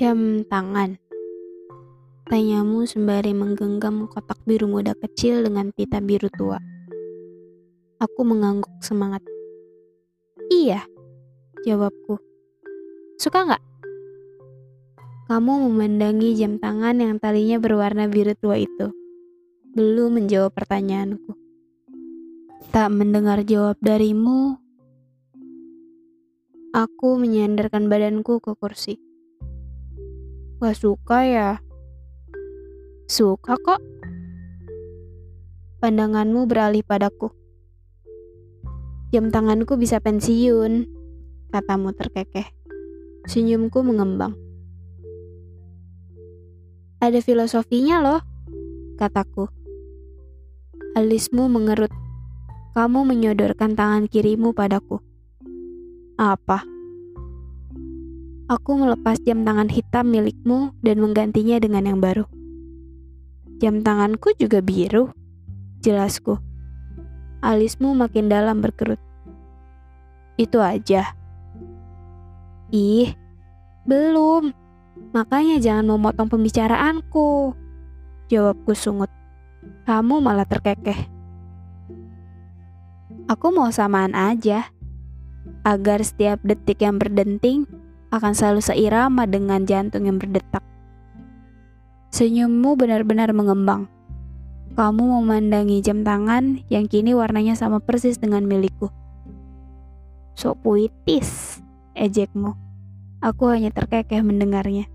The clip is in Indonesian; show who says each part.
Speaker 1: Jam tangan. Tanyamu sembari menggenggam kotak biru muda kecil dengan pita biru tua. Aku mengangguk semangat. Iya, jawabku. Suka nggak? Kamu memandangi jam tangan yang talinya berwarna biru tua itu. Belum menjawab pertanyaanku. Tak mendengar jawab darimu, aku menyandarkan badanku ke kursi. Gak suka ya? Suka kok. Pandanganmu beralih padaku. Jam tanganku bisa pensiun, katamu terkekeh. Senyumku mengembang. Ada filosofinya loh, kataku. Alismu mengerut. Kamu menyodorkan tangan kirimu padaku. Apa? Aku melepas jam tangan hitam milikmu dan menggantinya dengan yang baru. Jam tanganku juga biru, jelasku. Alismu makin dalam berkerut. Itu aja. Ih, belum. Makanya jangan memotong pembicaraanku. Jawabku sungut. Kamu malah terkekeh. Aku mau samaan aja. Agar setiap detik yang berdenting akan selalu seirama dengan jantung yang berdetak. Senyummu benar-benar mengembang. Kamu memandangi jam tangan yang kini warnanya sama persis dengan milikku. Sok puitis, ejekmu. Aku hanya terkekeh mendengarnya.